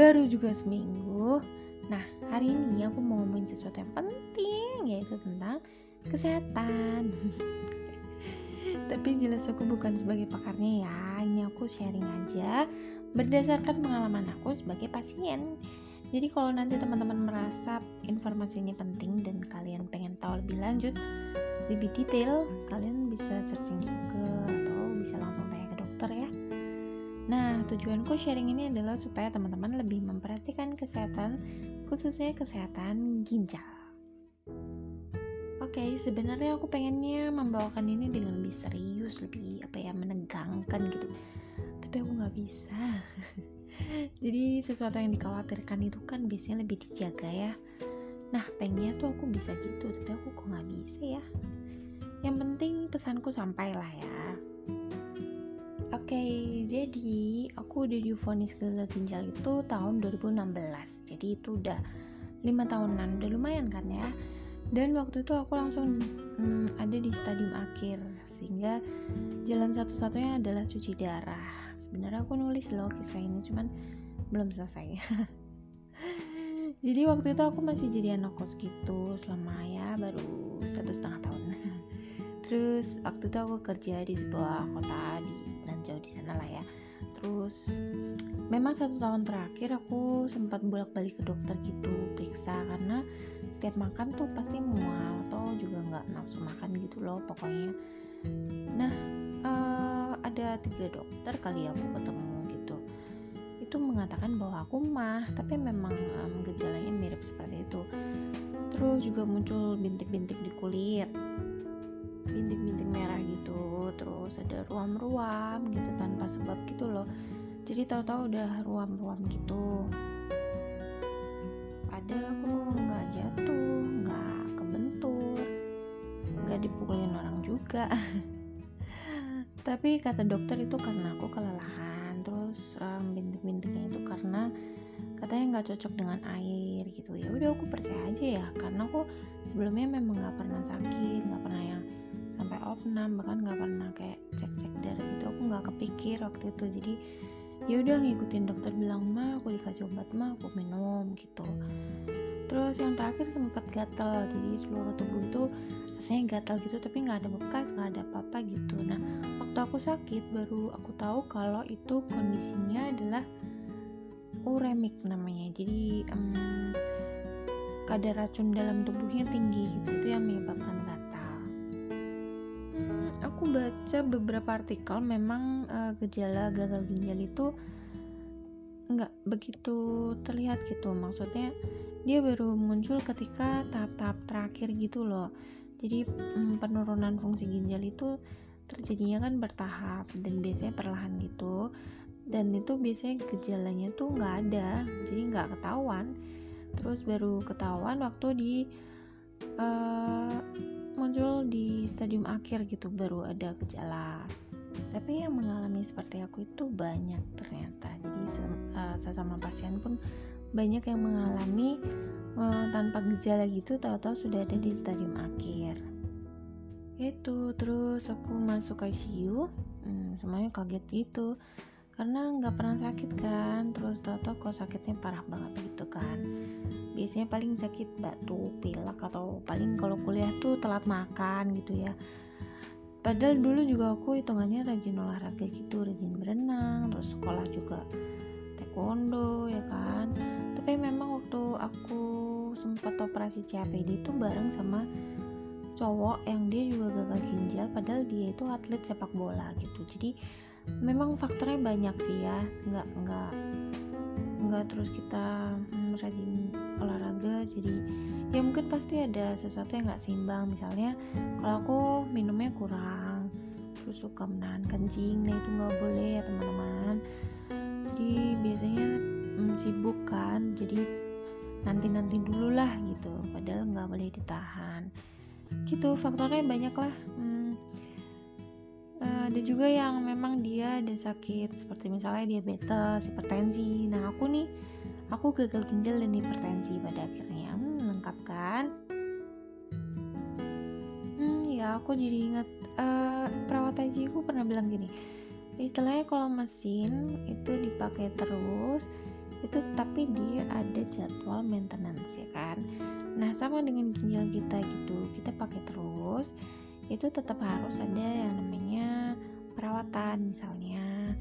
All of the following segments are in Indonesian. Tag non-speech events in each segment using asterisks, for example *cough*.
baru juga seminggu. Nah, hari ini aku mau ngomongin sesuatu yang penting, yaitu tentang kesehatan. *laughs* Tapi jelas aku bukan sebagai pakarnya ya, ini aku sharing aja berdasarkan pengalaman aku sebagai pasien. Jadi kalau nanti teman-teman merasa informasi ini penting dan kalian pengen tahu lebih lanjut, lebih detail, kalian bisa searching tujuanku sharing ini adalah supaya teman-teman lebih memperhatikan kesehatan, khususnya kesehatan ginjal. Oke, okay, sebenarnya aku pengennya membawakan ini dengan lebih serius, lebih apa ya menegangkan gitu. Tapi aku nggak bisa. *laughs* Jadi sesuatu yang dikhawatirkan itu kan biasanya lebih dijaga ya. Nah, pengennya tuh aku bisa gitu, tapi aku kok nggak bisa ya. Yang penting pesanku sampai lah ya. Oke, okay, jadi aku udah divonis gagal ginjal itu tahun 2016. Jadi itu udah lima tahunan, udah lumayan kan ya. Dan waktu itu aku langsung hmm, ada di stadium akhir, sehingga jalan satu-satunya adalah cuci darah. Sebenarnya aku nulis loh kisah ini, cuman belum selesai. *laughs* jadi waktu itu aku masih jadi anak kos gitu selama ya baru satu setengah tahun. *laughs* Terus waktu itu aku kerja di sebuah kota di jauh di sana lah ya. Terus memang satu tahun terakhir aku sempat bolak-balik ke dokter gitu periksa karena setiap makan tuh pasti mual atau juga nggak nafsu makan gitu loh pokoknya. Nah uh, ada tiga dokter kali aku ketemu gitu. Itu mengatakan bahwa aku mah tapi memang um, gejalanya mirip seperti itu. Terus juga muncul bintik-bintik di kulit. Bintik-bintik ada ruam-ruam gitu tanpa sebab gitu loh. Jadi tahu-tahu udah ruam-ruam gitu. Padahal aku nggak jatuh nggak kebentur nggak dipukulin orang juga. *laughs* Tapi kata dokter itu karena aku kelelahan terus um, bintik-bintiknya itu karena katanya nggak cocok dengan air gitu. Ya udah aku percaya aja ya karena aku sebelumnya memang nggak pernah sakit nggak pernah yang sampai opnam bahkan nggak pernah kayak cek cek darah gitu aku nggak kepikir waktu itu. Jadi ya udah ngikutin dokter bilang mah aku dikasih obat mah aku minum gitu. Terus yang terakhir sempat gatal jadi seluruh tubuh itu rasanya gatal gitu tapi nggak ada bekas nggak ada apa-apa gitu. Nah waktu aku sakit baru aku tahu kalau itu kondisinya adalah uremik namanya. Jadi um, kadar racun dalam tubuhnya tinggi gitu itu yang menyebabkan aku baca beberapa artikel memang uh, gejala gagal ginjal itu nggak begitu terlihat gitu. Maksudnya dia baru muncul ketika tahap-tahap terakhir gitu loh. Jadi mm, penurunan fungsi ginjal itu terjadinya kan bertahap dan biasanya perlahan gitu. Dan itu biasanya gejalanya tuh nggak ada jadi nggak ketahuan. Terus baru ketahuan waktu di uh, akhir gitu baru ada gejala. Tapi yang mengalami seperti aku itu banyak ternyata. Jadi uh, sesama pasien pun banyak yang mengalami uh, tanpa gejala gitu tahu-tahu sudah ada di stadium akhir. Itu terus aku masuk ICU hmm, semuanya kaget gitu. Karena nggak pernah sakit kan terus tau-tau kok sakitnya parah banget gitu kan. Biasanya paling sakit batuk pilek atau paling kalau kuliah tuh telat makan gitu ya padahal dulu juga aku hitungannya rajin olahraga gitu rajin berenang terus sekolah juga taekwondo ya kan? Tapi memang waktu aku sempat operasi CAPD itu bareng sama cowok yang dia juga gagal ginjal padahal dia itu atlet sepak bola gitu. Jadi memang faktornya banyak sih ya. Nggak nggak nggak terus kita hmm, rajin olahraga jadi ya mungkin pasti ada sesuatu yang nggak seimbang. Misalnya kalau aku minumnya kurang terus suka menahan kencing nah itu nggak boleh ya teman-teman. Jadi biasanya hmm, sibuk kan? Jadi nanti-nanti dulu lah gitu padahal nggak boleh ditahan. Gitu faktornya banyak lah hmm, ada juga yang memang dia ada sakit seperti misalnya diabetes, hipertensi. Nah aku nih, aku gagal ginjal dan hipertensi pada akhirnya. Kan? Hmm, ya aku jadi ingat uh, perawat haji aku pernah bilang gini. Istilahnya kalau mesin itu dipakai terus, itu tapi dia ada jadwal maintenance ya kan nah sama dengan ginjal kita gitu kita pakai terus itu tetap harus ada yang namanya perawatan misalnya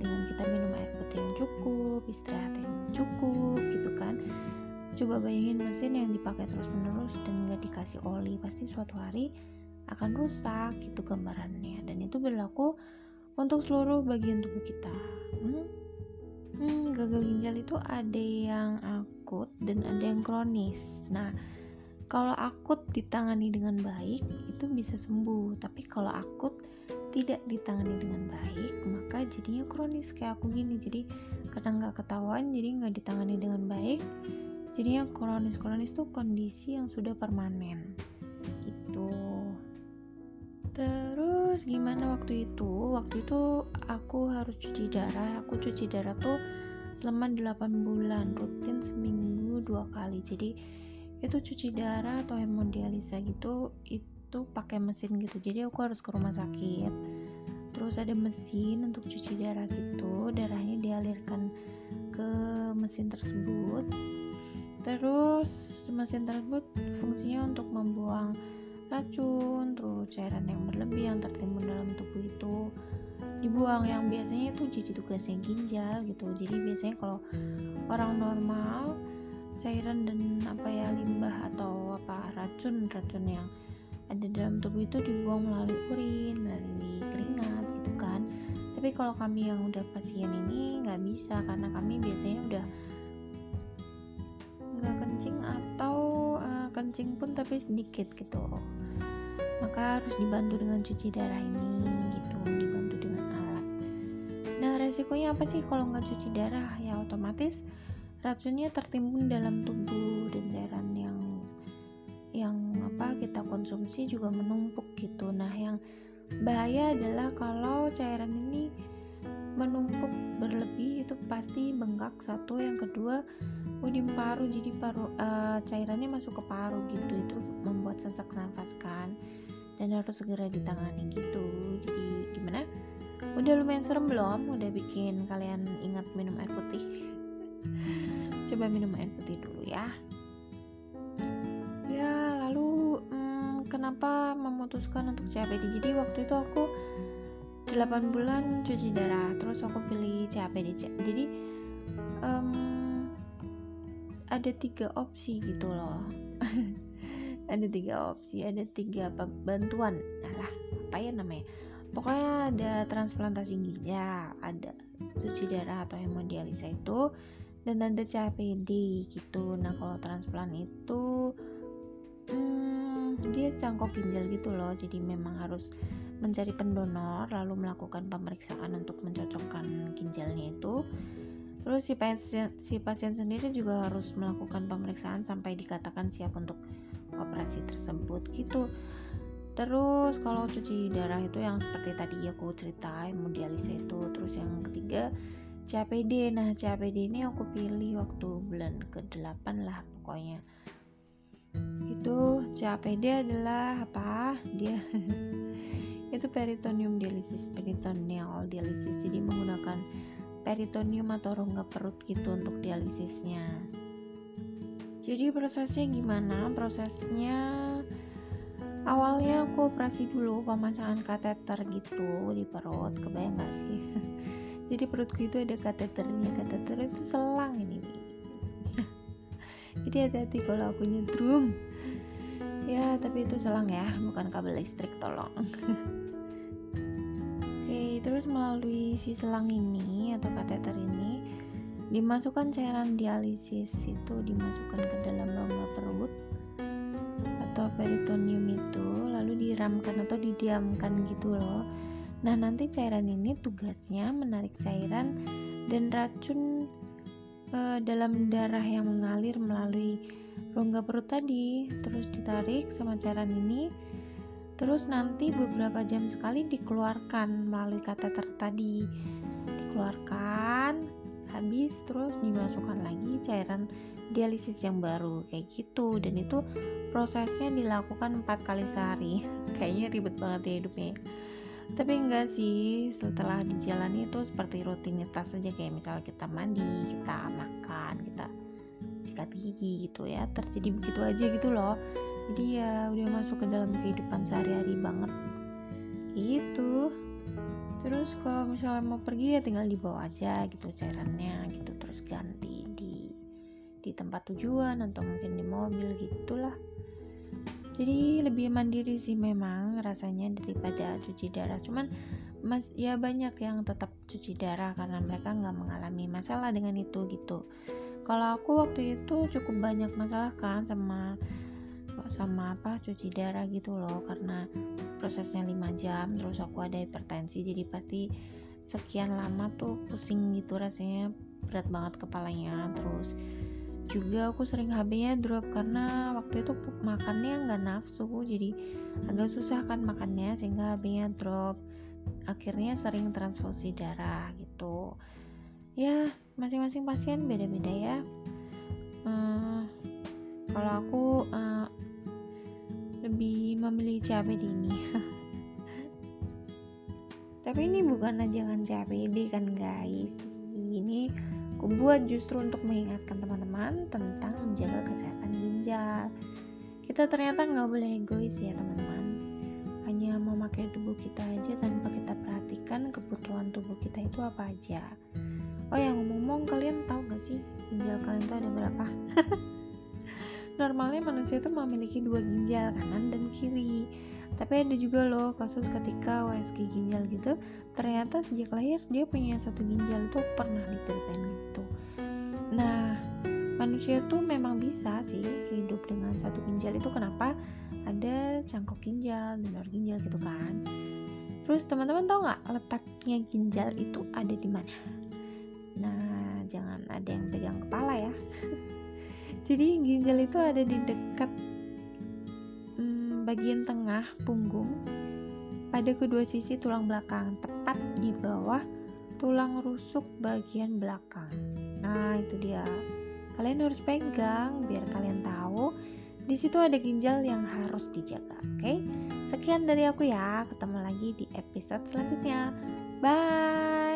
dengan kita minum air putih yang cukup istirahat yang cukup gitu kan coba bayangin mesin yang dipakai terus menerus dan nggak dikasih oli pasti suatu hari akan rusak gitu gambarannya. Dan itu berlaku untuk seluruh bagian tubuh kita. Hmm? Hmm, gagal ginjal itu ada yang akut dan ada yang kronis. Nah kalau akut ditangani dengan baik itu bisa sembuh. Tapi kalau akut tidak ditangani dengan baik maka jadinya kronis kayak aku gini. Jadi kadang nggak ketahuan jadi nggak ditangani dengan baik jadinya kronis kronis tuh kondisi yang sudah permanen. Gitu. Terus gimana waktu itu? Waktu itu aku harus cuci darah. Aku cuci darah tuh selama 8 bulan rutin seminggu dua kali. Jadi itu cuci darah atau hemodialisa gitu itu pakai mesin gitu. Jadi aku harus ke rumah sakit. Terus ada mesin untuk cuci darah gitu. Darahnya dialirkan ke mesin tersebut terus mesin tersebut fungsinya untuk membuang racun terus cairan yang berlebih yang tertimbun dalam tubuh itu dibuang. Yang biasanya itu jadi tugasnya ginjal gitu. Jadi biasanya kalau orang normal cairan dan apa ya limbah atau apa racun racun yang ada dalam tubuh itu dibuang melalui urin melalui keringat gitu kan. Tapi kalau kami yang udah pasien ini nggak bisa karena kami biasanya udah kencing pun tapi sedikit gitu. Maka harus dibantu dengan cuci darah ini gitu dibantu dengan alat. Nah resikonya apa sih kalau nggak cuci darah? Ya otomatis racunnya tertimbun dalam tubuh dan cairan yang yang apa kita konsumsi juga menumpuk gitu. Nah yang bahaya adalah kalau cairan ini menumpuk berlebih itu pasti bengkak satu yang kedua oh di paru jadi paru uh, cairannya masuk ke paru gitu itu membuat sesak nafas kan. Dan harus segera ditangani gitu. Jadi gimana? Udah lumayan serem belum? Udah bikin kalian ingat minum air putih? Coba minum air putih dulu ya. Ya lalu hmm, kenapa memutuskan untuk CAPD jadi waktu itu aku 8 bulan cuci darah terus aku pilih CAPD jadi ada tiga opsi gitu loh. *laughs* Ada tiga opsi ada tiga bantuan. Lah apa ya namanya? Pokoknya ada transplantasi ginjal ada cuci darah atau hemodialisa itu dan ada CAPD gitu. Nah kalau transplant itu hmm, dia cangkok ginjal gitu loh. Jadi memang harus mencari pendonor lalu melakukan pemeriksaan untuk mencocokkan ginjalnya itu terus si pasien si pasien sendiri juga harus melakukan pemeriksaan sampai dikatakan siap untuk operasi tersebut gitu. Terus kalau cuci darah itu yang seperti tadi aku cerita hemodialisa itu. Terus yang ketiga CAPD nah CAPD ini aku pilih waktu bulan ke-8 lah pokoknya. Itu CAPD adalah apa? Dia *laughs* itu peritoneum dialisis peritoneal dialisis. Jadi menggunakan peritoneum atau rongga perut gitu untuk dialisisnya. Jadi prosesnya gimana? Prosesnya awalnya aku operasi dulu pemasangan kateter gitu di perut kebayang gak sih? *laughs* Jadi perutku itu ada kateternya kateter itu selang ini. *laughs* Jadi hati-hati kalau aku nyetrum ya tapi itu selang ya bukan kabel listrik tolong. *laughs* Oke terus melalui si selang ini atau kateter ini dimasukkan cairan dialisis itu dimasukkan ke dalam rongga perut atau peritoneum itu lalu diramkan atau didiamkan gitu loh. Nah nanti cairan ini tugasnya menarik cairan dan racun e, dalam darah yang mengalir melalui rongga perut tadi. Terus ditarik sama cairan ini terus nanti beberapa jam sekali dikeluarkan melalui kateter tadi dikeluarkan habis terus dimasukkan lagi cairan dialisis yang baru kayak gitu. Dan itu prosesnya dilakukan empat kali sehari. *laughs* Kayaknya ribet banget ya hidupnya tapi enggak sih setelah dijalani itu seperti rutinitas saja kayak misalnya kita mandi kita makan kita sikat gigi gitu ya. Terjadi begitu aja gitu loh. Jadi ya udah masuk ke dalam kehidupan sehari-hari banget misalnya mau pergi ya tinggal dibawa aja gitu cairannya gitu terus ganti di di tempat tujuan atau mungkin di mobil gitulah. Jadi lebih mandiri sih memang rasanya daripada cuci darah. Cuman mas ya banyak yang tetap cuci darah karena mereka nggak mengalami masalah dengan itu gitu. Kalau aku waktu itu cukup banyak masalah kan sama sama apa cuci darah gitu loh. Karena prosesnya 5 jam terus aku ada hipertensi jadi pasti sekian lama tuh pusing gitu rasanya berat banget kepalanya. Terus juga aku sering HB-nya drop karena waktu itu makannya nggak nafsu jadi agak susah kan makannya sehingga HB-nya drop. Akhirnya sering transfusi darah gitu. Ya masing-masing pasien beda-beda ya. Uh, kalau aku uh, lebih memilih CABD ini tapi ini bukan ajangan CABD kan guys. Ini aku buat justru untuk mengingatkan teman-teman tentang menjaga kesehatan ginjal. Kita ternyata nggak boleh egois ya teman-teman. Hanya memakai tubuh kita aja tanpa kita perhatikan kebutuhan tubuh kita itu apa aja. Oh yang ngomong-ngomong kalian tahu gak sih ginjal kalian itu ada berapa? *laughs* Normalnya manusia itu memiliki dua ginjal kanan dan kiri tapi ada juga loh kasus ketika WSG ginjal gitu ternyata sejak lahir dia punya satu ginjal itu pernah diceritain gitu. Nah manusia tuh memang bisa sih hidup dengan satu ginjal itu. Kenapa? Ada cangkok ginjal donor ginjal gitu kan. Terus teman-teman tahu nggak letaknya ginjal itu ada di mana? Nah jangan ada yang pegang kepala ya. *laughs* Jadi ginjal itu ada di dekat bagian tengah punggung pada kedua sisi tulang belakang, tepat di bawah tulang rusuk bagian belakang. Nah, itu dia. Kalian harus pegang biar kalian tahu di situ ada ginjal yang harus dijaga. Oke, okay? sekian dari aku ya. Ketemu lagi di episode selanjutnya. Bye.